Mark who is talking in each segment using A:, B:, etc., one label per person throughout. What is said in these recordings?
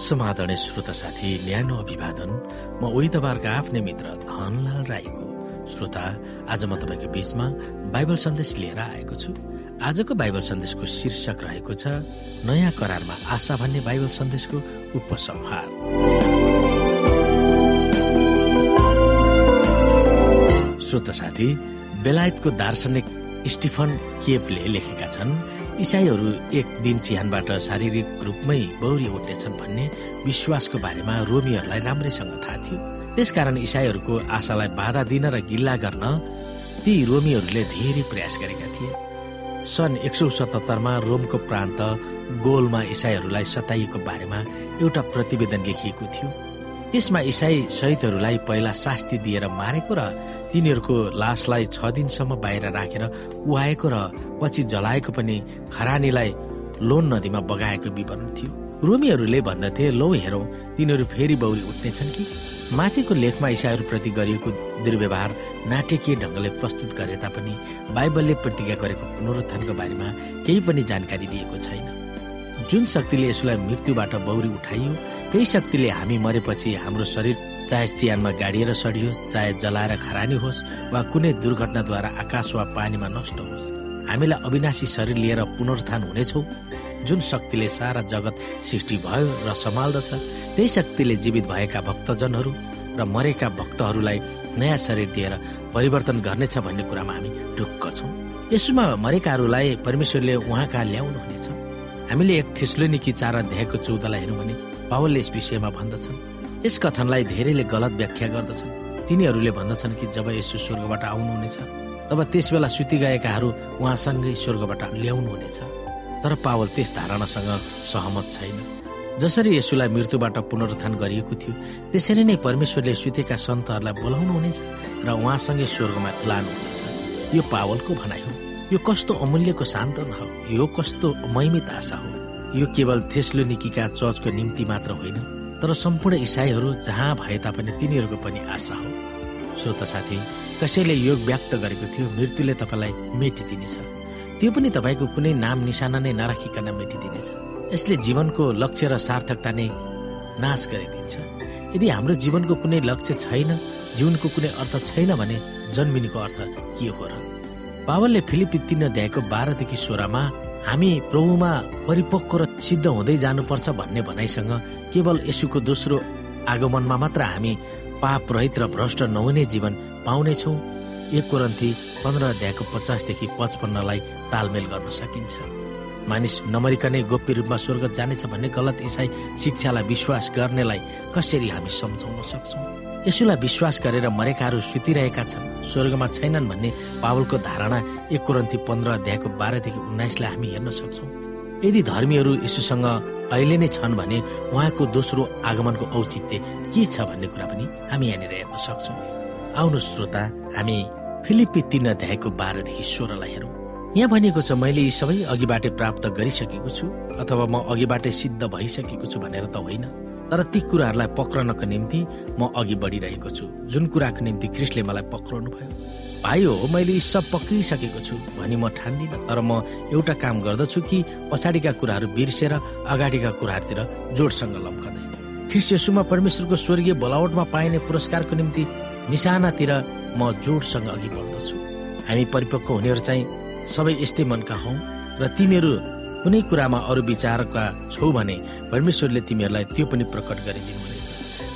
A: समादरणीय श्रोता साथी न्यानो अभिवादन। म तपाईँहरूका आफ्नै मित्र धनलाल राईको श्रोता। आज म तपाईँको बिचमा बाइबल सन्देश लिएर आएको छु। आजको बाइबल सन्देशको शीर्षक रहेको छ नयाँ करारमा आशा भन्ने बाइबल सन्देशको उपसंहार। श्रोता साथी बेलायतको दार्शनिक स्टिफन केपले लेखेका छन् इसाईहरू एक दिन चिहानबाट शारीरिक रूपमै बौरी उठ्नेछन् भन्ने विश्वासको बारेमा रोमीहरूलाई राम्रैसँग थाहा थियो। त्यसकारण इसाईहरूको आशालाई बाधा दिन र गिल्ला गर्न ती रोमीहरूले धेरै प्रयास गरेका थिए। सन् एक सौ सतहत्तरमा रोमको प्रान्त गोलमा इसाईहरूलाई सताइएको बारेमा एउटा प्रतिवेदन लेखिएको थियो। त्यसमा इसाई शहीदहरूलाई पहिला शास्ति दिएर मारेको र तिनीहरूको लासलाई छ दिनसम्म बाहिर राखेर कुहाएको र पछि जलाएको पनि खरानीलाई लोन नदीमा बगाएको विवरण थियो। रोमीहरूले भन्दथे लौ हेरौँ तिनीहरू फेरि बौरी उठ्नेछन् कि? माथिको लेखमा इसाईहरूप्रति गरिएको दुर्व्यवहार नाटकीय ढङ्गले प्रस्तुत गरे तापनि बाइबलले प्रतिज्ञा गरेको पुनरुत्थानको बारेमा केही पनि जानकारी दिएको छैन। जुन शक्तिले यसलाई मृत्युबाट बौरी उठाइयो त्यही शक्तिले हामी मरेपछि हाम्रो शरीर चाहे चियानमा गाडिएर सडियोस् चाहे जलाएर खरानी होस् वा कुनै दुर्घटनाद्वारा आकाश वा पानीमा नष्ट होस् हामीलाई अविनाशी शरीर लिएर पुनरुत्थान हुनेछौ। जुन शक्तिले सारा जगत सृष्टि भयो र सम्हाल्दछ त्यही शक्तिले जीवित भएका भक्तजनहरू र मरेका भक्तहरूलाई नयाँ शरीर दिएर परिवर्तन गर्नेछ भन्ने कुरामा हामी ढुक्क छौँ। यसोमा मरेकाहरूलाई परमेश्वरले उहाँका ल्याउनुहुनेछ। हामीले एक थिस्लोनिकी चार अध्यायको चौधलाई हेर्यौँ भने पावलले यस विषयमा भन्दछन्। यस कथनलाई धेरैले गलत व्याख्या गर्दछन्। तिनीहरूले भन्दछन् कि जब यसो स्वर्गबाट आउनुहुनेछ तब त्यस बेला सुति गएकाहरू उहाँसँगै स्वर्गबाट ल्याउनुहुनेछ। तर पावल त्यस धारणासँग सहमत छैन। जसरी यसुलाई मृत्युबाट पुनरुत्थान गरिएको थियो त्यसरी नै परमेश्वरले सुतेका सन्तहरूलाई बोलाउनुहुनेछ र उहाँसँगै स्वर्गमा लानुहुनेछ। यो पावलको भनाइ हो। यो कस्तो अमूल्यको सान्त्वना हो। यो कस्तो महिमित आशा हो। यो केवल थेस्लोनिकीका चर्चको निम्ति मात्र होइन तर सम्पूर्ण इसाईहरू जहाँ भए तापनि तिनीहरूको पनि आशा हो। श्रोत साथी कसैले योग व्यक्त गरेको थियो मृत्युले तपाईँलाई मेटिदिनेछ। त्यो पनि तपाईँको कुनै नाम निशाना नै नराखिकन मेटिदिनेछ। यसले जीवनको लक्ष्य र सार्थकता नै नाश गरिदिन्छ। यदि हाम्रो जीवनको कुनै लक्ष्य छैन जीवनको कुनै अर्थ छैन भने जन्मिनुको अर्थ के हो र? पावलले फिलिपी तिन अध्यायको बाह्रदेखि सोह्रमा हामी प्रभुमा परिपक्व र सिद्ध हुँदै जानुपर्छ भन्ने भनाइसँग केवल यसुको दोस्रो आगमनमा मात्र हामी पाप रहित र भ्रष्ट नहुने जीवन पाउनेछौँ। एक कोरन्थी पन्ध्र अध्यायको पचासदेखि पचपन्नलाई तालमेल गर्न सकिन्छ। मानिस नमरिकनै गोप्य रूपमा स्वर्ग जानेछ भन्ने गलत इसाई शिक्षालाई विश्वास गर्नेलाई कसरी हामी सम्झाउन सक्छौँ? यसुलाई विश्वास गरेर मरेकाहरू सुतिरहेका छन्। स्वर्गमा छैनन् भन्ने पावलको धारणा एक कोरन्थी पन्ध्र अध्यायको बाह्रदेखि उन्नाइसलाई हामी हेर्न सक्छौँ। यदि धर्मीहरू यसुसँग अहिले नै छन् भने उहाँको दोस्रो आगमनको औचित्य के छ भन्ने कुरा पनि हामी यहाँनिर हेर्न सक्छौँ। आउनु श्रोता हामी फिलिपी तीन अध्यायको बाह्रदेखि सोह्रलाई हेरौँ। यहाँ भनिएको छ मैले यी सबै अघिबाटै प्राप्त गरिसकेको छु अथवा म अघिबाटै सिद्ध भइसकेको छु भनेर त होइन। तर ती कुराहरूलाई पक्रनको निम्ति म अघि बढिरहेको छु। जुन कुराको निम्ति क्रिस्टले मलाई पक्राउनु भयो भाइ हो मैले यी सब पक्रिसकेको छु भनी म ठान्दिनँ। तर म एउटा काम गर्दछु कि पछाडिका कुराहरू बिर्सेर अगाडिका कुराहरूतिर जोडसँग लम्कँदै ख्रिस्ट यसुमा परमेश्वरको स्वर्गीय बोलावटमा पाइने पुरस्कारको निम्ति निशानातिर म जोडसँग अघि बढ्दछु। हामी परिपक्व हुनेहरू चाहिँ सबै यस्तै मनका हौ र तिमीहरू कुनै कुरामा अरू विचारका छौ भने परमेश्वरले तिमीहरूलाई त्यो पनि प्रकट गरिदिनुहुनेछ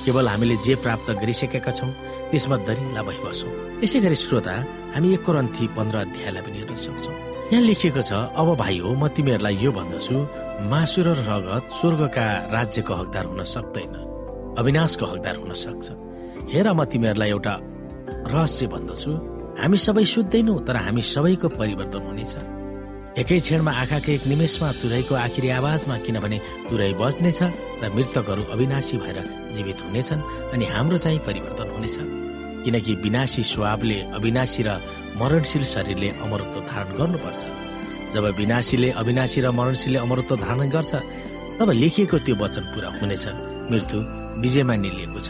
A: केवल हामीले जे प्राप्त गरिसकेका छौँ त्यसमा दरिला भइबसौँ यसै गरी श्रोता हामी एक करन्थी पन्ध्र अध्यायलाई पनि हेर्न सक्छौँ। यहाँ लेखिएको छ अब भाइ हो म तिमीहरूलाई यो भन्दछु मासु र रगत स्वर्गका राज्यको हकदार हुन सक्दैन। अविनाशको हकदार हुन सक्छ। हेर म तिमीहरूलाई एउटा रहस्य भन्दछु। हामी सबै सुत्दैनौँ तर हामी सबैको परिवर्तन हुनेछ। एकै क्षणमा आँखाको एक निमेषमा तुरैको आखिरी आवाजमा किनभने तुरै बज्नेछ र मृतकहरू अविनाशी भएर जीवित हुनेछन् अनि हाम्रो चाहिँ परिवर्तन हुनेछ। किनकि विनाशी स्वभावले अविनाशी र मरणशील शरीरले अमरत्व धारण गर्नुपर्छ। जब विनाशीले अविनाशी र मरणशीलले अमरत्व धारण गर्छ तब लेखिएको त्यो वचन पुरा हुनेछ। मृत्यु विजयमा निलिएको छ।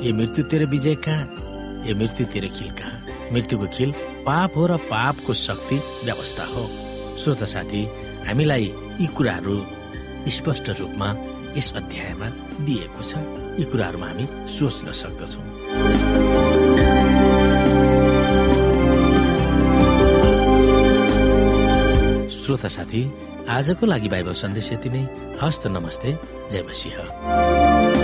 A: ए मृत्यु तेरो विजय कहाँ? ए मृत्यु तेरो खिल कहाँ? मृत्युको खिल पाप हो र पापको शक्ति व्यवस्था हो। श्रोत साथी हामीलाई यी कुराहरू स्पष्ट रूपमा यस अध्यायमा दिएको छ। यी कुराहरूमा हामी सोच्न सक्दछौँ। श्रोता साथी आजको लागि बाइबल सन्देश यति नै। हस्त नमस्ते। जय मसिंह।